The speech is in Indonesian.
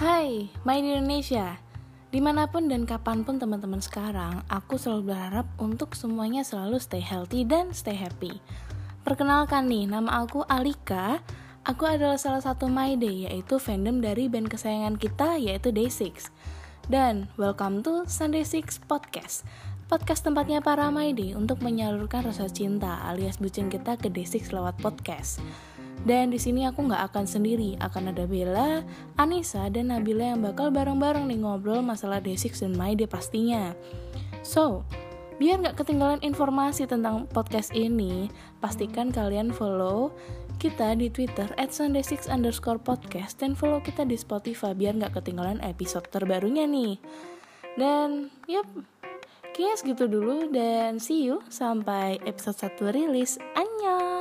Hai, my Indonesia. Di mana pun dan kapan pun teman-teman sekarang Aku selalu berharap untuk semuanya selalu stay healthy dan stay happy. Perkenalkan nih, nama aku Alika. Aku adalah salah satu My Day, yaitu fandom dari band kesayangan kita, yaitu Day6 Dan welcome to Sunday Six Podcast. Podcast tempatnya para My Day untuk menyalurkan rasa cinta alias bucin kita ke Day6 lewat podcast dan di sini aku nggak akan sendiri, akan ada Bella, Anissa, dan Nabila yang bakal bareng-bareng nih ngobrol masalah D6 dan My Day pastinya. So, biar nggak ketinggalan informasi tentang podcast ini, pastikan kalian follow kita di Twitter at Sunday6 underscore podcast dan follow kita di Spotify biar nggak ketinggalan episode terbarunya nih. Dan, yup, kayaknya segitu dulu dan see you sampai episode 1 rilis. Annyeong!